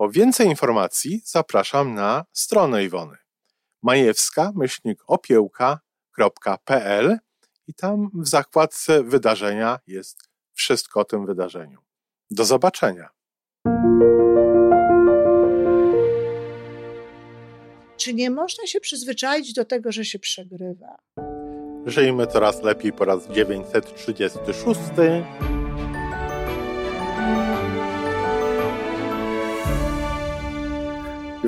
Po więcej informacji zapraszam na stronę Iwony majewska-opiełka.pl i tam w zakładce wydarzenia jest wszystko o tym wydarzeniu. Do zobaczenia. Czy nie można się przyzwyczaić do tego, że się przegrywa? Żyjmy coraz lepiej po raz 936.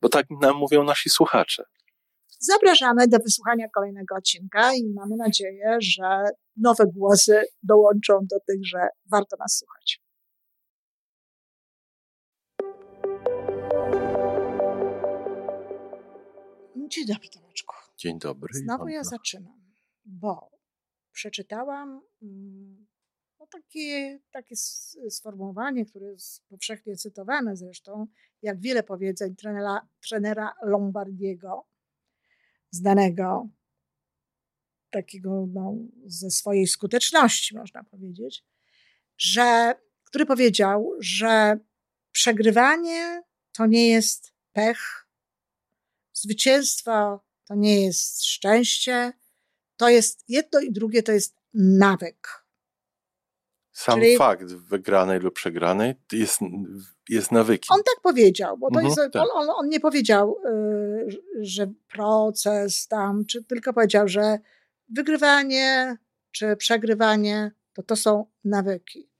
bo tak nam mówią nasi słuchacze. Zapraszamy do wysłuchania kolejnego odcinka i mamy nadzieję, że nowe głosy dołączą do tych, że warto nas słuchać. Dzień dobry, Tomeczku. Dzień dobry. Znowu ja zaczynam, bo przeczytałam mm, no takie, takie sformułowanie, które jest powszechnie cytowane zresztą, jak wiele powiedzeń trenera, trenera Lombardiego, znanego takiego no, ze swojej skuteczności, można powiedzieć, że, który powiedział, że przegrywanie to nie jest pech, zwycięstwo to nie jest szczęście, to jest jedno i drugie to jest nawyk. Sam Czyli... fakt wygranej lub przegranej jest, jest nawykiem. On tak powiedział, bo to mhm, jest, tak. on, on, nie powiedział, y, że proces tam, czy tylko powiedział, że wygrywanie czy przegrywanie to to są nawyki.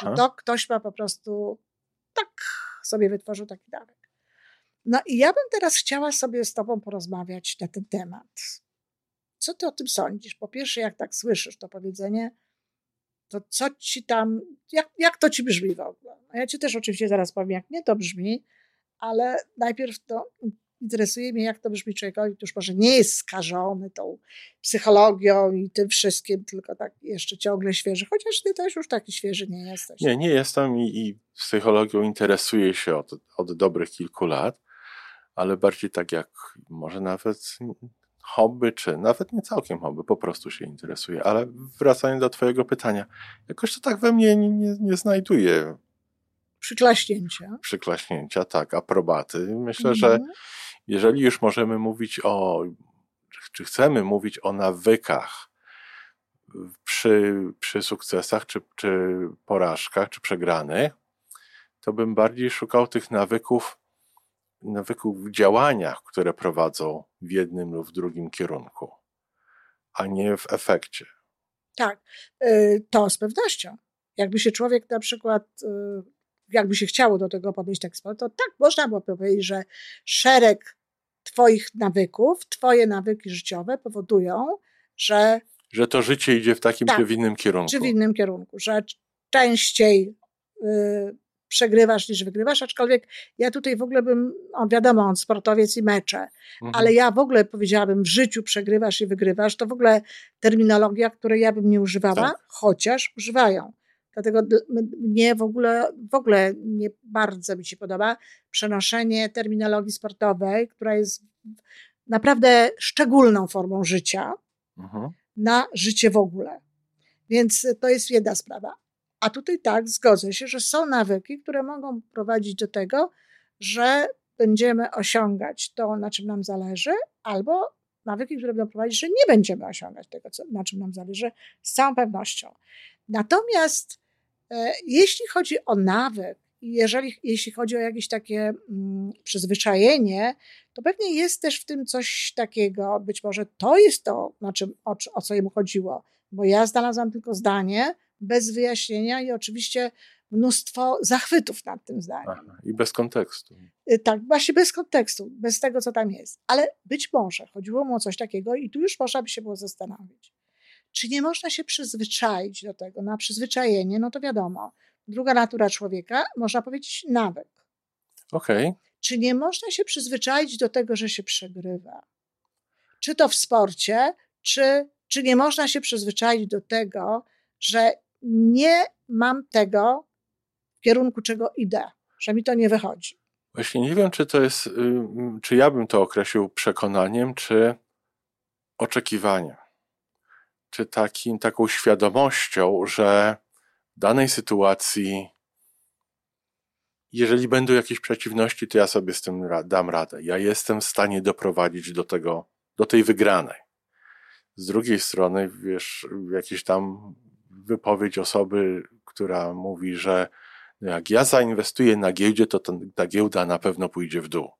Że to ktoś ma po prostu tak sobie wytworzył taki nawyk. No i ja bym teraz chciała sobie z Tobą porozmawiać na ten temat. Co Ty o tym sądzisz? Po pierwsze, jak tak słyszysz to powiedzenie, to co ci tam, jak, jak to ci brzmi w ogóle? No ja ci też oczywiście zaraz powiem, jak mnie to brzmi, ale najpierw to interesuje mnie, jak to brzmi człowiekowi, już może nie jest skażony tą psychologią i tym wszystkim, tylko tak jeszcze ciągle świeży, chociaż ty też już taki świeży nie jesteś. Nie, nie jestem i, i psychologią interesuję się od, od dobrych kilku lat, ale bardziej tak jak może nawet hobby, czy nawet nie całkiem hobby, po prostu się interesuje. Ale wracając do Twojego pytania, jakoś to tak we mnie nie, nie, nie znajduje. Przyklaśnięcia. Przyklaśnięcia, tak, aprobaty. Myślę, mhm. że jeżeli już możemy mówić o, czy chcemy mówić o nawykach przy, przy sukcesach, czy, czy porażkach, czy przegranych, to bym bardziej szukał tych nawyków nawyków w działaniach, które prowadzą w jednym lub w drugim kierunku, a nie w efekcie. Tak, y, to z pewnością. Jakby się człowiek na przykład, y, jakby się chciało do tego podejść tak to tak można by powiedzieć, że szereg Twoich nawyków, Twoje nawyki życiowe powodują, że. Że to życie idzie w takim tak, czy w innym kierunku. Czy w innym kierunku, że częściej y, przegrywasz niż wygrywasz, aczkolwiek ja tutaj w ogóle bym, on wiadomo, on sportowiec i mecze, mhm. ale ja w ogóle powiedziałabym w życiu przegrywasz i wygrywasz, to w ogóle terminologia, której ja bym nie używała, tak. chociaż używają. Dlatego mnie w ogóle, w ogóle nie bardzo mi się podoba przenoszenie terminologii sportowej, która jest naprawdę szczególną formą życia, mhm. na życie w ogóle. Więc to jest jedna sprawa. A tutaj tak, zgodzę się, że są nawyki, które mogą prowadzić do tego, że będziemy osiągać to, na czym nam zależy, albo nawyki, które będą prowadzić, że nie będziemy osiągać tego, na czym nam zależy, z całą pewnością. Natomiast e, jeśli chodzi o nawyk jeżeli jeśli chodzi o jakieś takie mm, przyzwyczajenie, to pewnie jest też w tym coś takiego, być może to jest to, na czym, o, o co jemu chodziło, bo ja znalazłam tylko zdanie bez wyjaśnienia i oczywiście mnóstwo zachwytów nad tym zdaniem. Aha, I bez kontekstu. Y, tak, właśnie bez kontekstu, bez tego, co tam jest. Ale być może chodziło mu o coś takiego i tu już można by się było zastanowić. Czy nie można się przyzwyczaić do tego? Na przyzwyczajenie, no to wiadomo. Druga natura człowieka, można powiedzieć nawyk. Okej. Okay. Czy nie można się przyzwyczaić do tego, że się przegrywa? Czy to w sporcie, czy, czy nie można się przyzwyczaić do tego, że nie mam tego, w kierunku czego idę, że mi to nie wychodzi. Właśnie nie wiem, czy to jest, czy ja bym to określił przekonaniem, czy oczekiwaniem. Czy takim, taką świadomością, że w danej sytuacji, jeżeli będą jakieś przeciwności, to ja sobie z tym dam radę. Ja jestem w stanie doprowadzić do tego, do tej wygranej. Z drugiej strony, wiesz, jakieś tam wypowiedź osoby, która mówi, że jak ja zainwestuję na giełdzie, to ta giełda na pewno pójdzie w dół.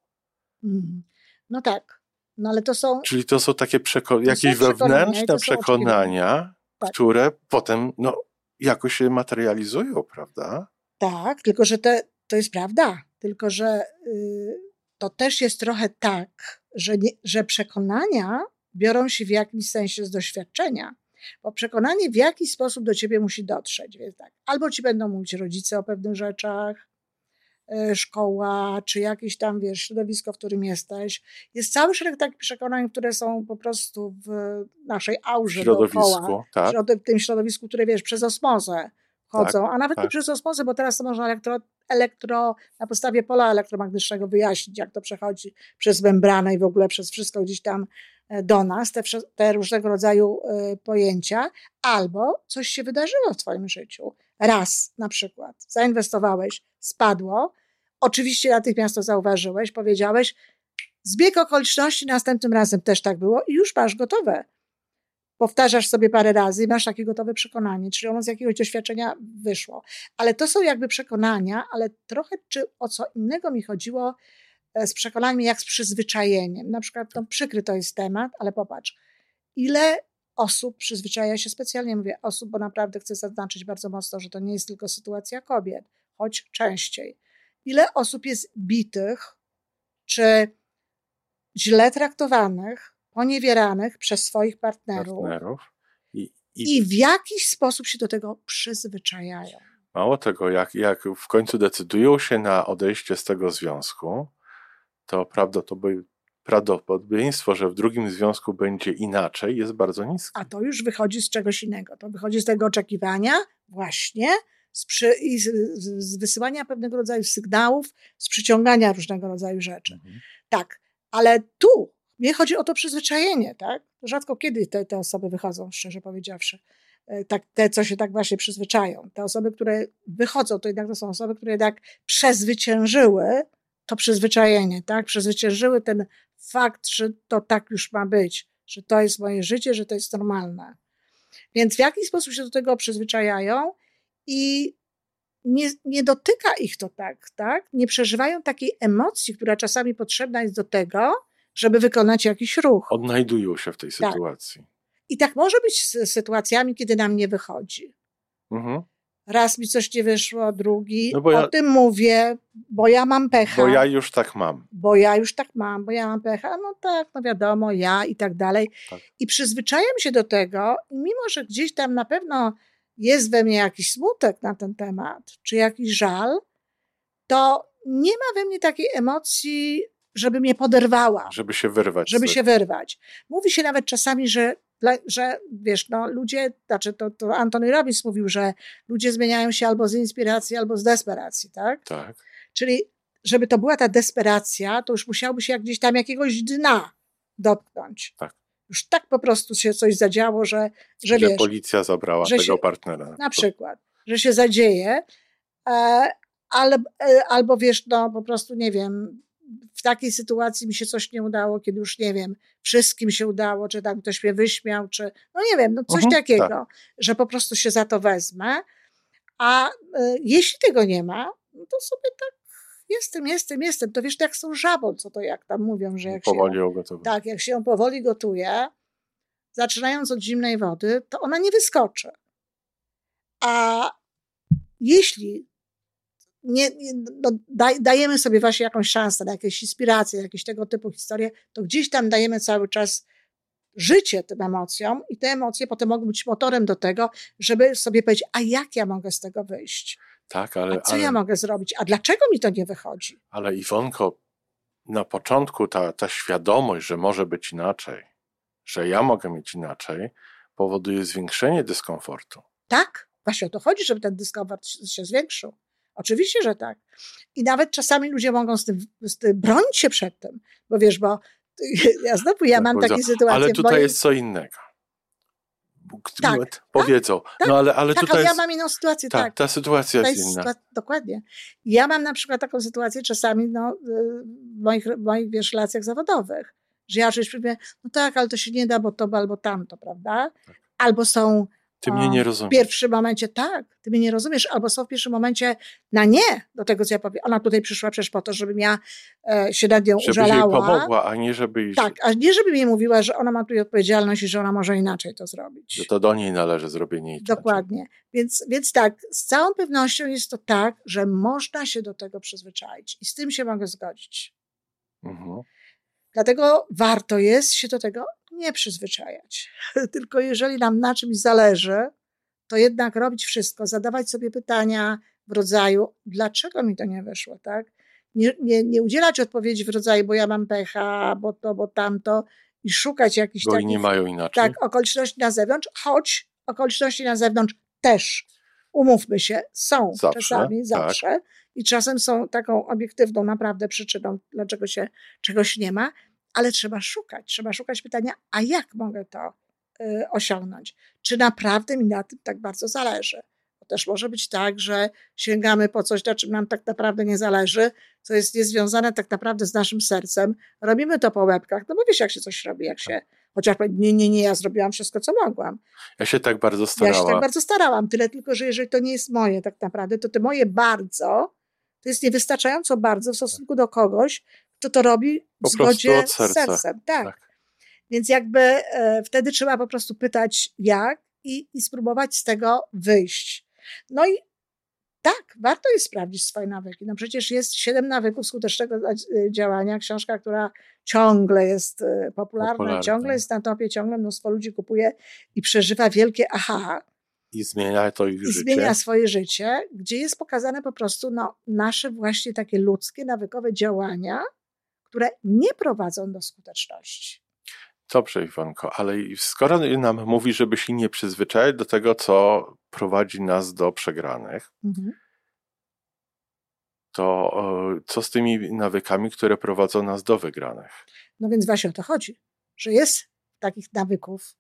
Mhm. No tak. No ale to są. Czyli to są takie przeko- to jakieś są wewnętrzne przekonania, tak. które potem no, jakoś się materializują, prawda? Tak, tylko że te, to jest prawda. Tylko że yy, to też jest trochę tak, że, nie, że przekonania biorą się w jakimś sensie z doświadczenia. Bo przekonanie w jaki sposób do ciebie musi dotrzeć. Więc tak, albo ci będą mówić rodzice o pewnych rzeczach, e, szkoła, czy jakieś tam, wiesz, środowisko, w którym jesteś. Jest cały szereg takich przekonań, które są po prostu w naszej aurze dookoła. Tak. W tym środowisku, które, wiesz, przez osmozę chodzą, tak, a nawet tak. nie przez osmozę, bo teraz to można elektro, elektro, na podstawie pola elektromagnetycznego wyjaśnić, jak to przechodzi przez membranę i w ogóle przez wszystko gdzieś tam do nas, te, te różnego rodzaju e, pojęcia, albo coś się wydarzyło w Twoim życiu. Raz na przykład zainwestowałeś, spadło, oczywiście natychmiast to zauważyłeś, powiedziałeś, zbieg okoliczności następnym razem też tak było i już masz gotowe. Powtarzasz sobie parę razy i masz takie gotowe przekonanie, czyli ono z jakiegoś doświadczenia wyszło. Ale to są jakby przekonania, ale trochę czy o co innego mi chodziło E, z przekonaniem, jak z przyzwyczajeniem. Na przykład, no, przykry to jest temat, ale popatrz, ile osób przyzwyczaja się, specjalnie mówię osób, bo naprawdę chcę zaznaczyć bardzo mocno, że to nie jest tylko sytuacja kobiet, choć częściej. Ile osób jest bitych, czy źle traktowanych, poniewieranych przez swoich partnerów, partnerów. I, i... I w jakiś sposób się do tego przyzwyczajają. Mało tego, jak, jak w końcu decydują się na odejście z tego związku, to prawdopodobieństwo, że w drugim związku będzie inaczej, jest bardzo niskie. A to już wychodzi z czegoś innego. To wychodzi z tego oczekiwania, właśnie, z, przy, i z, z wysyłania pewnego rodzaju sygnałów, z przyciągania różnego rodzaju rzeczy. Mhm. Tak, ale tu mnie chodzi o to przyzwyczajenie, tak? Rzadko kiedy te, te osoby wychodzą, szczerze powiedziawszy. E, tak, te, co się tak właśnie przyzwyczają. Te osoby, które wychodzą, to jednak to są osoby, które jednak przezwyciężyły to przyzwyczajenie, tak? Przezwyciężyły ten fakt, że to tak już ma być, że to jest moje życie, że to jest normalne. Więc w jaki sposób się do tego przyzwyczajają i nie, nie dotyka ich to tak, tak? Nie przeżywają takiej emocji, która czasami potrzebna jest do tego, żeby wykonać jakiś ruch. Odnajdują się w tej tak. sytuacji. I tak może być z sytuacjami, kiedy nam nie wychodzi. Mhm raz mi coś nie wyszło, drugi. No o ja, tym mówię, bo ja mam pecha. Bo ja już tak mam. Bo ja już tak mam, bo ja mam pecha. No tak, no wiadomo, ja i tak dalej. Tak. I przyzwyczajam się do tego, mimo że gdzieś tam na pewno jest we mnie jakiś smutek na ten temat, czy jakiś żal, to nie ma we mnie takiej emocji, żeby mnie poderwała. Żeby się wyrwać. Żeby się wyrwać. Mówi się nawet czasami, że że wiesz, no ludzie, znaczy to, to Antony Robbins mówił, że ludzie zmieniają się albo z inspiracji, albo z desperacji, tak? Tak. Czyli żeby to była ta desperacja, to już musiałby się gdzieś tam jakiegoś dna dotknąć. Tak. Już tak po prostu się coś zadziało, że, że, że wiesz, policja zabrała tego się, partnera. Na przykład, że się zadzieje, e, ale, e, albo wiesz, no po prostu nie wiem, w takiej sytuacji mi się coś nie udało, kiedy już nie wiem, wszystkim się udało, czy tam ktoś mnie wyśmiał, czy no nie wiem, no coś uh mhm, -huh, takiego, tak. że po prostu się za to wezmę. A y, jeśli tego nie ma, no to sobie tak jestem, jestem, jestem. To wiesz, jak tą żabą, co to jak tam mówią, że jak powoli się ją gotować. Tak, jak się ją powoli gotuje, zaczynając od zimnej wody, to ona nie wyskoczy. A jeśli nie, no, daj, dajemy sobie właśnie jakąś szansę na jakieś inspiracje, jakieś tego typu historie, to gdzieś tam dajemy cały czas życie tym emocjom i te emocje potem mogą być motorem do tego, żeby sobie powiedzieć, a jak ja mogę z tego wyjść? Tak, ale, A co ale, ja mogę zrobić? A dlaczego mi to nie wychodzi? ale Iwonko, na początku ta, ta świadomość, że może być inaczej, że ja mogę mieć inaczej, powoduje zwiększenie dyskomfortu. Tak? Właśnie o to chodzi, żeby ten dyskomfort się zwiększył. Oczywiście, że tak. I nawet czasami ludzie mogą z tym, z tym bronić się przed tym, bo wiesz, bo ja znowu ja Tak mam takie sytuacje Ale tutaj mojej... jest co innego. Tak, Powiedzą, no ale, ale tak, tutaj ale ja jest, mam inną sytuację, tak, tak. ta sytuacja jest jest inna. dokładnie. Ja mam na przykład taką sytuację czasami no, y, w moich, moich wiesz, relacjach zawodowych, że ja rzecz mówię, no tak, ale to się nie da, bo to, albo tamto, prawda? Albo są Ty mnie o, nie w rozumiesz. pierwszym momencie tak, ty mnie nie rozumiesz, albo są w pierwszym momencie na nie do tego, co ja powiem. Ona tutaj przyszła przecież po to, żebym ja e, się nad nią Żeby jej użalała. pomogła, a nie żeby jej, Tak, a nie żeby mi mówiła, że ona ma tu odpowiedzialność i że ona może inaczej to zrobić. że to do niej należy zrobienie inaczej. Dokładnie. Więc, więc tak, z całą pewnością jest to tak, że można się do tego przyzwyczaić i z tym się mogę zgodzić. Mhm. Dlatego warto jest się do tego nie przyzwyczajać. Tylko jeżeli nam na czymś zależy, to jednak robić wszystko, zadawać sobie pytania w rodzaju, dlaczego mi to nie wyszło, tak? Nie, nie, nie udzielać odpowiedzi w rodzaju, bo ja mam pecha, bo to, bo tamto i szukać jakichś Bo takich inni mają inaczej. tak, okoliczności na zewnątrz, choć okoliczności na zewnątrz też, umówmy się, są Zawsze, czasami, tak. zawsze i czasem są taką obiektywną naprawdę przyczyną, dlaczego się czegoś nie ma, ale trzeba szukać, trzeba szukać pytania, a jak mogę to y, osiągnąć? Czy naprawdę mi na tym tak bardzo zależy? Bo też może być tak, że sięgamy po coś, na czym nam tak naprawdę nie zależy, co jest niezwiązane tak naprawdę z naszym sercem. Robimy to po łebkach, no bo wiesz, jak się coś robi, jak się Chociaż powiem, nie, nie, nie, ja zrobiłam wszystko, co mogłam. Ja się tak bardzo Ja się tak bardzo starałam. Tyle tylko, że jeżeli to nie jest moje tak naprawdę, to te moje bardzo, to jest niewystarczająco bardzo w stosunku do kogoś, kto to robi w Po zgodzie od z sercem. Tak. Tak. Więc jakby e, wtedy trzeba po prostu pytać jak i, i spróbować z tego wyjść. No i tak, warto jest sprawdzić swoje nawyki. No przecież jest siedem nawyków skutecznego e, działania, książka, która ciągle jest e, popularna, Popularna. ciągle jest na topie, ciągle mnóstwo ludzi kupuje i przeżywa wielkie aha I zmienia to ich i życie. zmienia swoje życie, gdzie jest pokazane po prostu no, nasze właśnie takie ludzkie, nawykowe działania, które nie prowadzą do skuteczności. Dobrze, Iwonko, ale skoro nam mówi, żeby się nie przyzwyczaić do tego, co prowadzi nas do przegranych, Mhm. to e, co z tymi nawykami, które prowadzą nas do wygranych? No więc właśnie o to chodzi, że jest takich nawyków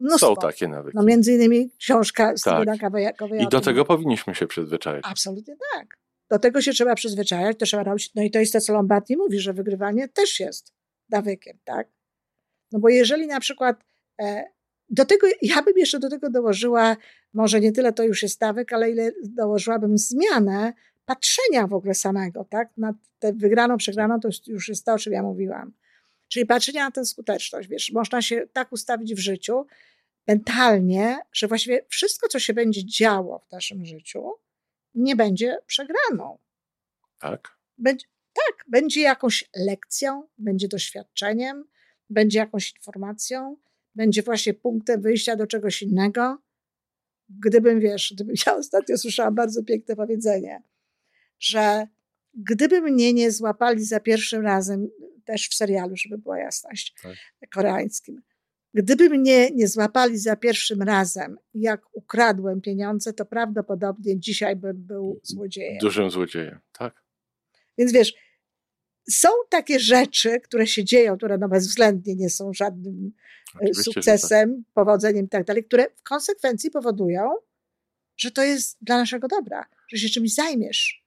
mnóstwo. Są takie nawyki. No między innymi książka Stevena Tak. Covey'a. I do tego powinniśmy się przyzwyczaić. Absolutnie tak. Do tego się trzeba przyzwyczajać, to trzeba robić. No i to jest to, co Lombardi mówi, że wygrywanie też jest nawykiem, tak? No bo jeżeli na przykład e, do tego, ja bym jeszcze do tego dołożyła, może nie tyle to już jest nawyk, ale ile dołożyłabym zmianę patrzenia w ogóle samego, tak? Na tę wygraną, przegraną, to już- jest to, o czym ja mówiłam. Czyli patrzenia na tę skuteczność, wiesz, można się tak ustawić w życiu mentalnie, że właściwie wszystko, co się będzie działo w naszym życiu, nie będzie przegraną. Tak? Będzie, tak, będzie jakąś lekcją, będzie doświadczeniem, będzie jakąś informacją, będzie właśnie punktem wyjścia do czegoś innego. Gdybym, wiesz, gdybym, ja ostatnio słyszałam bardzo piękne powiedzenie, że gdyby mnie nie złapali za pierwszym razem, też w serialu, żeby była jasność, Tak. koreańskim, gdyby mnie nie złapali za pierwszym razem, jak ukradłem pieniądze, to prawdopodobnie dzisiaj bym był złodziejem. Dużym złodziejem, tak? Więc wiesz, są takie rzeczy, które się dzieją, które no bezwzględnie nie są żadnym e, Oczywiście, tak. sukcesem, powodzeniem i tak dalej, które w konsekwencji powodują, że to jest dla naszego dobra, że się czymś zajmiesz.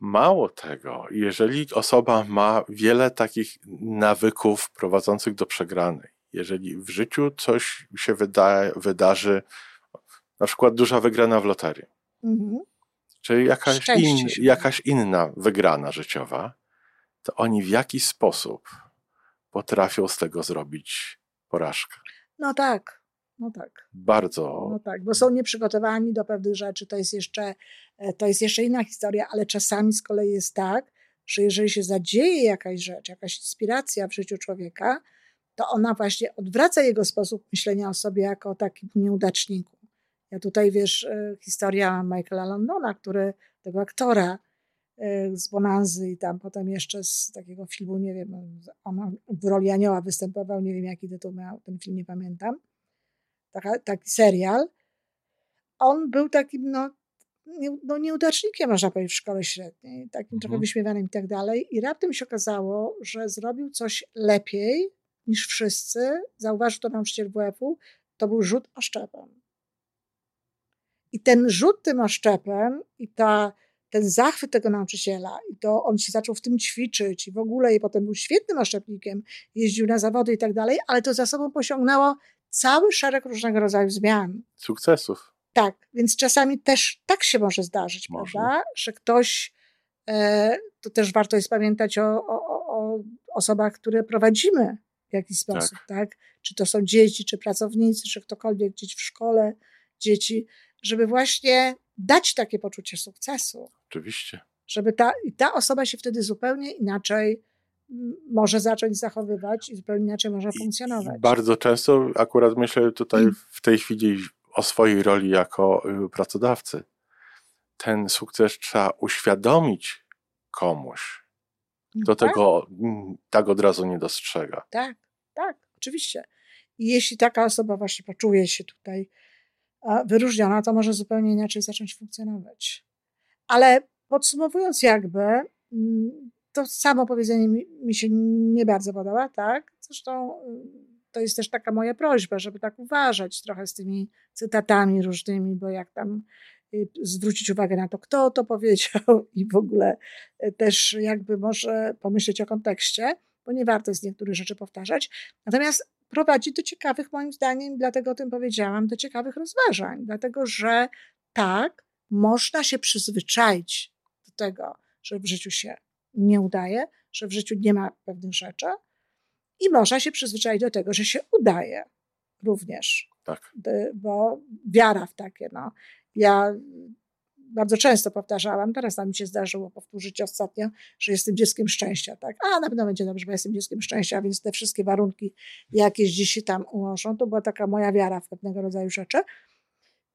Mało tego, jeżeli osoba ma wiele takich nawyków prowadzących do przegranej, jeżeli w życiu coś się wyda, wydarzy, na przykład duża wygrana w loterii, Mhm. Czy jakaś, in, jakaś inna wygrana życiowa, to oni w jakiś sposób potrafią z tego zrobić porażkę. No tak, no tak. Bardzo. No tak, bo są nieprzygotowani do pewnych rzeczy, to jest jeszcze, e, to jest jeszcze inna historia, ale czasami z kolei jest tak, że jeżeli się zadzieje jakaś rzecz, jakaś inspiracja w życiu człowieka, to ona właśnie odwraca jego sposób myślenia o sobie jako o takim nieudaczniku. Ja tutaj, wiesz, e, historia Michaela Londona, który, tego aktora e, z Bonanzy i tam potem jeszcze z takiego filmu, nie wiem, on w roli anioła występował, nie wiem jaki tytuł miał, ten film nie pamiętam, Taka, taki serial. On był takim, no, nie, no nieudacznikiem, można powiedzieć, w szkole średniej, takim mhm. trochę wyśmiewanym i tak dalej. I raptem się okazało, że zrobił coś lepiej niż wszyscy. Zauważył to nauczyciel WF-u. To był rzut oszczepem. I ten rzut tym oszczepem i ta, ten zachwyt tego nauczyciela, i to on się zaczął w tym ćwiczyć i w ogóle, i potem był świetnym oszczepnikiem, jeździł na zawody i tak dalej, ale to za sobą pociągnęło cały szereg różnego rodzaju zmian. Sukcesów. Tak, więc czasami też tak się może zdarzyć, może. prawda? Że ktoś, e, to też warto jest pamiętać o, o, o osobach, które prowadzimy w jakiś sposób, tak. tak? Czy to są dzieci, czy pracownicy, czy ktokolwiek, dzieci w szkole, dzieci, żeby właśnie dać takie poczucie sukcesu. Oczywiście. Żeby ta, ta osoba się wtedy zupełnie inaczej może zacząć zachowywać i zupełnie inaczej może funkcjonować. Bardzo często, akurat myślę tutaj mm. w tej chwili o swojej roli jako y, pracodawcy. Ten sukces trzeba uświadomić komuś, kto tak? tego mm, tak od razu nie dostrzega. Tak, tak, oczywiście. I jeśli taka osoba właśnie poczuje się tutaj wyróżniona, to może zupełnie inaczej zacząć funkcjonować. Ale podsumowując jakby, mm, to samo powiedzenie mi, się nie bardzo podoba, tak? Zresztą y, to jest też taka moja prośba, żeby tak uważać trochę z tymi cytatami różnymi, bo jak tam y, zwrócić uwagę na to, kto to powiedział i w ogóle y, też jakby może pomyśleć o kontekście, bo nie warto jest niektórych rzeczy powtarzać. Natomiast prowadzi do ciekawych, moim zdaniem, dlatego o tym powiedziałam, do ciekawych rozważań, dlatego że tak, można się przyzwyczaić do tego, że w życiu się nie udaje, że w życiu nie ma pewnych rzeczy i można się przyzwyczaić do tego, że się udaje również. Tak. Bo wiara w takie, no. Ja bardzo często powtarzałam, teraz nam się zdarzyło powtórzyć ostatnio, że jestem dzieckiem szczęścia, tak? A na pewno będzie dobrze, bo jestem dzieckiem szczęścia, więc te wszystkie warunki jakieś gdzieś się tam ułożą. To była taka moja wiara w pewnego rodzaju rzeczy.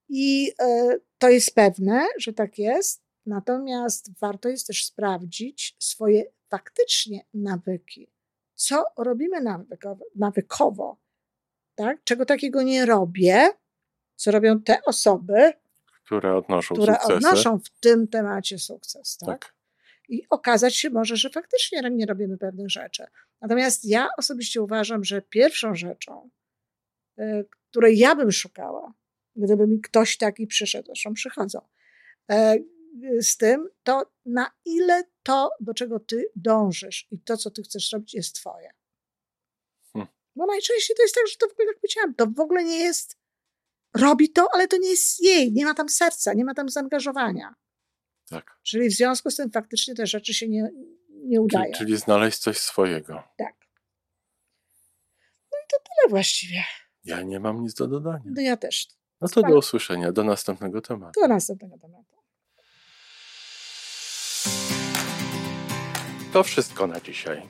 I y, to jest pewne, że tak jest. Natomiast warto jest też sprawdzić swoje faktycznie nawyki. Co robimy nawykowo, nawykowo tak? czego takiego nie robię, co robią te osoby, które odnoszą które sukcesy. odnoszą w tym temacie sukces. Tak? tak? I okazać się może, że faktycznie nie robimy pewnych rzeczy. Natomiast ja osobiście uważam, że pierwszą rzeczą, y, której ja bym szukała, gdyby mi ktoś taki przyszedł, zresztą przychodzą, e, z tym, to na ile to, do czego ty dążysz i to, co ty chcesz robić, jest twoje. Hmm. Bo najczęściej to jest tak, że to w ogóle, jak powiedziałam, to w ogóle nie jest, robi to, ale to nie jest jej, nie ma tam serca, nie ma tam zaangażowania. Tak. Czyli w związku z tym faktycznie te rzeczy się nie, nie udają. Czyli, czyli znaleźć coś swojego. Tak. No i to tyle właściwie. Ja nie mam nic do dodania. No ja też. No to do usłyszenia, do następnego tematu. Do następnego tematu. To wszystko na dzisiaj.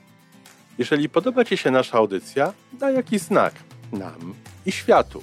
Jeżeli podoba Ci się nasza audycja, daj jakiś znak nam i światu.